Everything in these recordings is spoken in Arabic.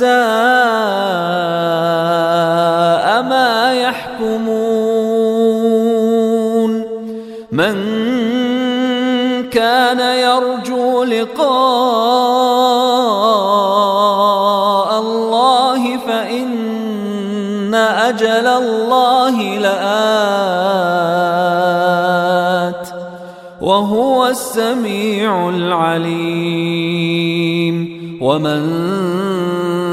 ساء ما يحكمون. من كان يرجو لقاء الله فإن أجل الله لآت وهو السميع العليم. ومن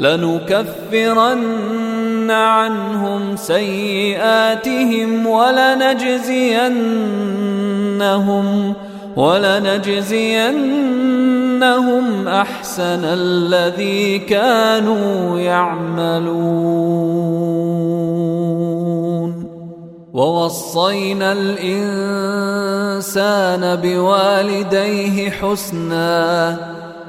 لنكفرن عنهم سيئاتهم ولنجزينهم ولنجزينهم أحسن الذي كانوا يعملون. ووصينا الإنسان بوالديه حسنا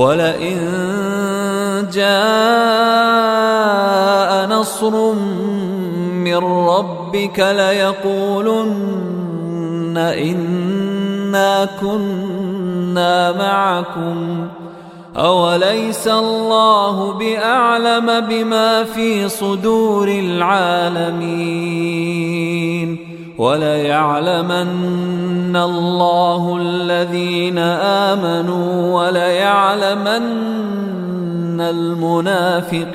ولئن جاء نصر من ربك ليقولن إنا كنا معكم أوليس الله بأعلم بما في صدور العالمين وليعلمن الله الذين آمنوا وليعلمن المنافقين.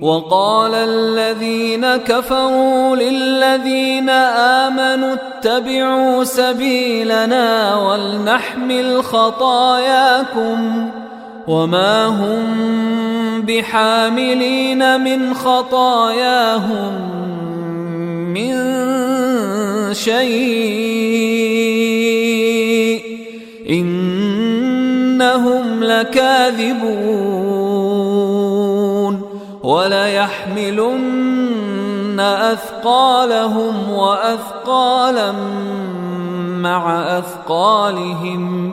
وقال الذين كفروا للذين آمنوا اتبعوا سبيلنا ولنحمل خطاياكم وما هم بحاملين من خطاياهم. من شيء إنهم لكاذبون وليحملن أثقالهم وأثقالا مع أثقالهم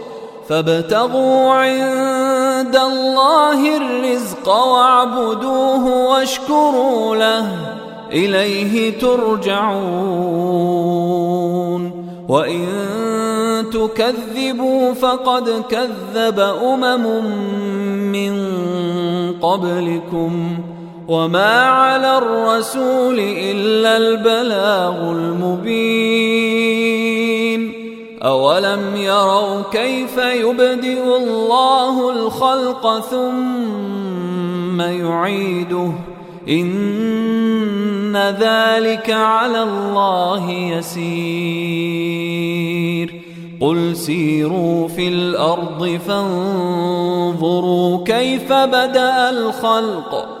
فابتغوا عند الله الرزق واعبدوه واشكروا له. إليه ترجعون. وإن تكذبوا فقد كذب أمم من قبلكم. وما على الرسول إلا البلاغ المبين. اولم يروا كيف يبدئ الله الخلق ثم يعيده ان ذلك على الله يسير قل سيروا في الأرض فانظروا كيف بدا الخلق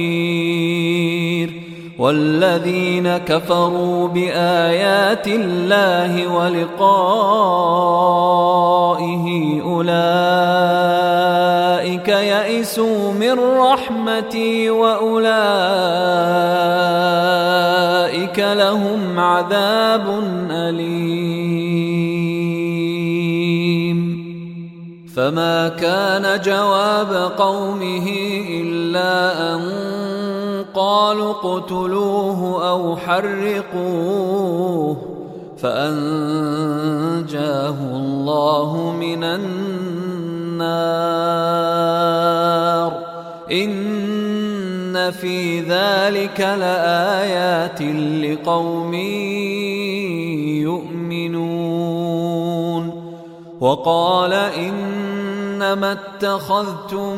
والذين كفروا بآيات الله ولقائه أولئك يئسوا من رحمتي وأولئك لهم عذاب أليم. فما كان جواب قومه إلا أن قالوا اقتلوه أو حرقوه فأنجاه الله من النار. إن في ذلك لآيات لقوم يؤمنون. وقال إنما اتخذتم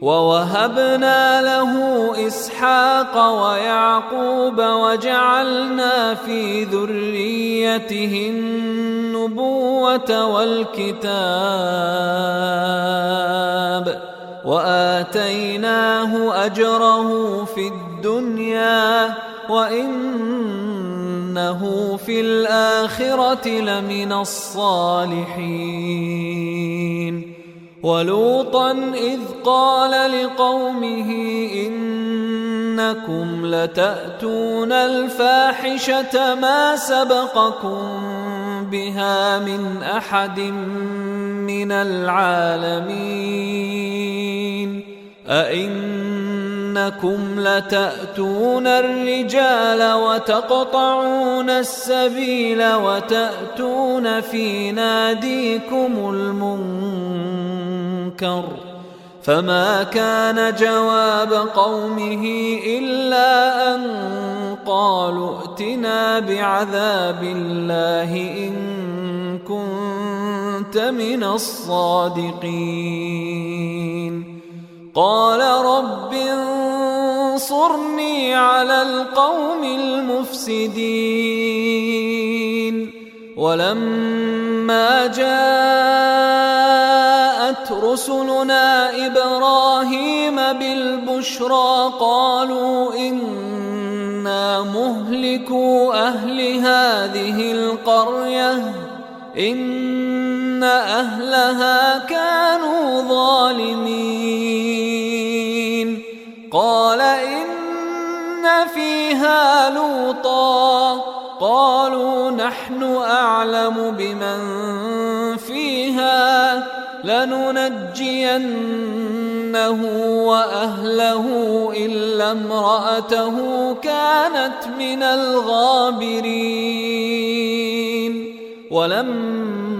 ووهبنا له إسحاق ويعقوب وجعلنا في ذريته النبوة والكتاب وآتيناه أجره في الدنيا وإنه في الآخرة لمن الصالحين ولوطا إذ قال لقومه إنكم لتأتون الفاحشة ما سبقكم بها من أحد من العالمين أئنكم لتأتون الرجال وتقطعون السبيل وتأتون في ناديكم المنكر فما كان جواب قومه إلا أن قالوا ائتنا بعذاب الله إن كنت من الصادقين قال رب انصرني على القوم المفسدين ولما جاءت رسلنا إبراهيم بالبشرى قالوا إنا مهلكوا أهل هذه القرية ان اهلها كانوا ظالمين قال ان فيها لوطا قالوا نحن اعلم بمن فيها لننجينه واهله الا امراته كانت من الغابرين ولما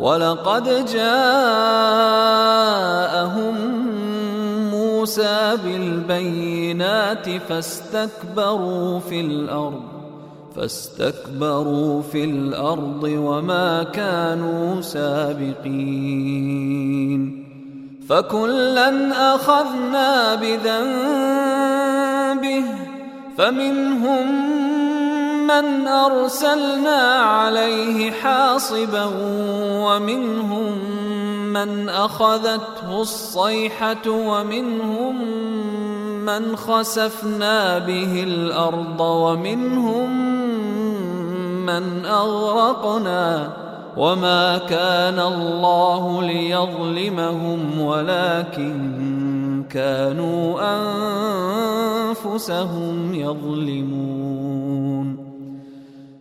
ولقد جاءهم موسى بالبينات فاستكبروا في الأرض فاستكبروا في الأرض وما كانوا سابقين. فكلا اخذنا بذنبه فمنهم من أرسلنا عليه حاصبا ومنهم من أخذته الصيحة ومنهم من خسفنا به الأرض ومنهم من أغرقنا وما كان الله ليظلمهم ولكن كانوا أنفسهم يظلمون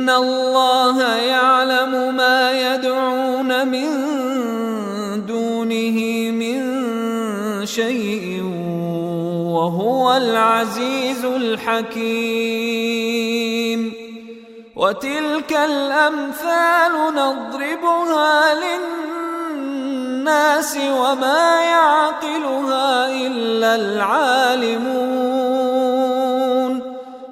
إن الله يعلم ما يدعون من دونه من شيء وهو العزيز الحكيم وتلك الأمثال نضربها للناس وما يعقلها إلا العالمون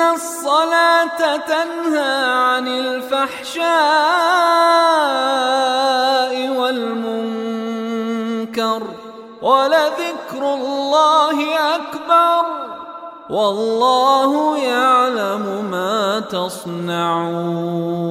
الصلاة تنهى عن الفحشاء والمنكر ولذكر الله أكبر والله يعلم ما تصنعون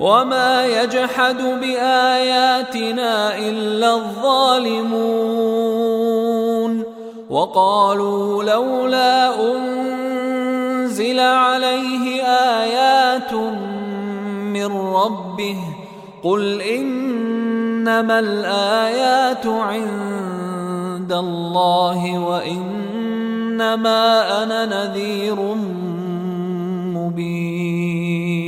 وما يجحد باياتنا الا الظالمون وقالوا لولا انزل عليه ايات من ربه قل انما الايات عند الله وانما أنا نذير مبين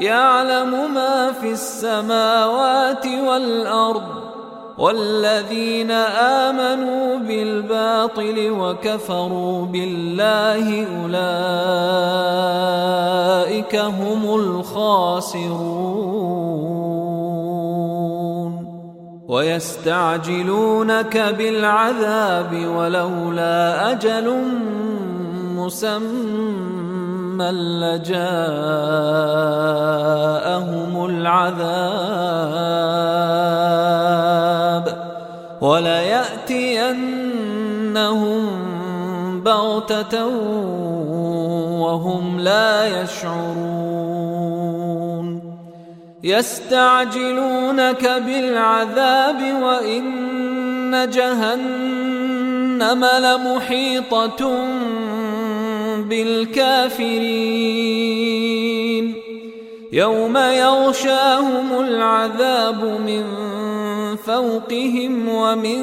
يعلم ما في السماوات والأرض والذين آمنوا بالباطل وكفروا بالله أولئك هم الخاسرون ويستعجلونك بالعذاب ولولا أجل مسمى لجاءهم العذاب وليأتينهم بغتة وهم لا يشعرون يستعجلونك بالعذاب وإن جهنم لمحيطة بالكافرين يوم يغشاهم العذاب من فوقهم ومن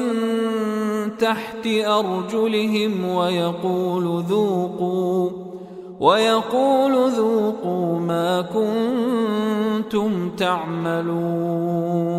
تحت أرجلهم ويقول ذوقوا ويقول ذوقوا ما كنتم تعملون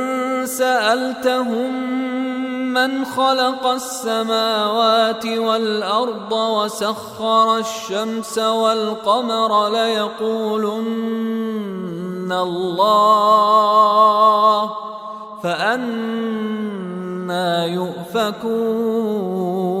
سألتهم من خلق السماوات والأرض وسخر الشمس والقمر ليقولن الله فأنا يؤفكون.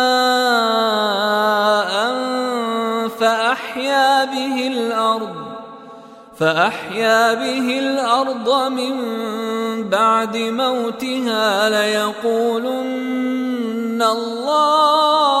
فأحيا به الأرض فأحيا به الأرض من بعد موتها ليقولن الله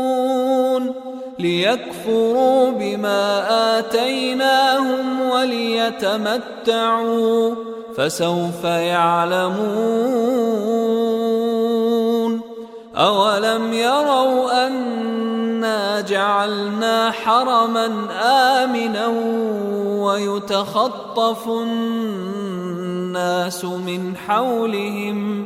ليكفروا بما آتيناهم وليتمتعوا فسوف يعلمون أولم يروا أنا جعلنا حرما آمنا ويتخطف الناس من حولهم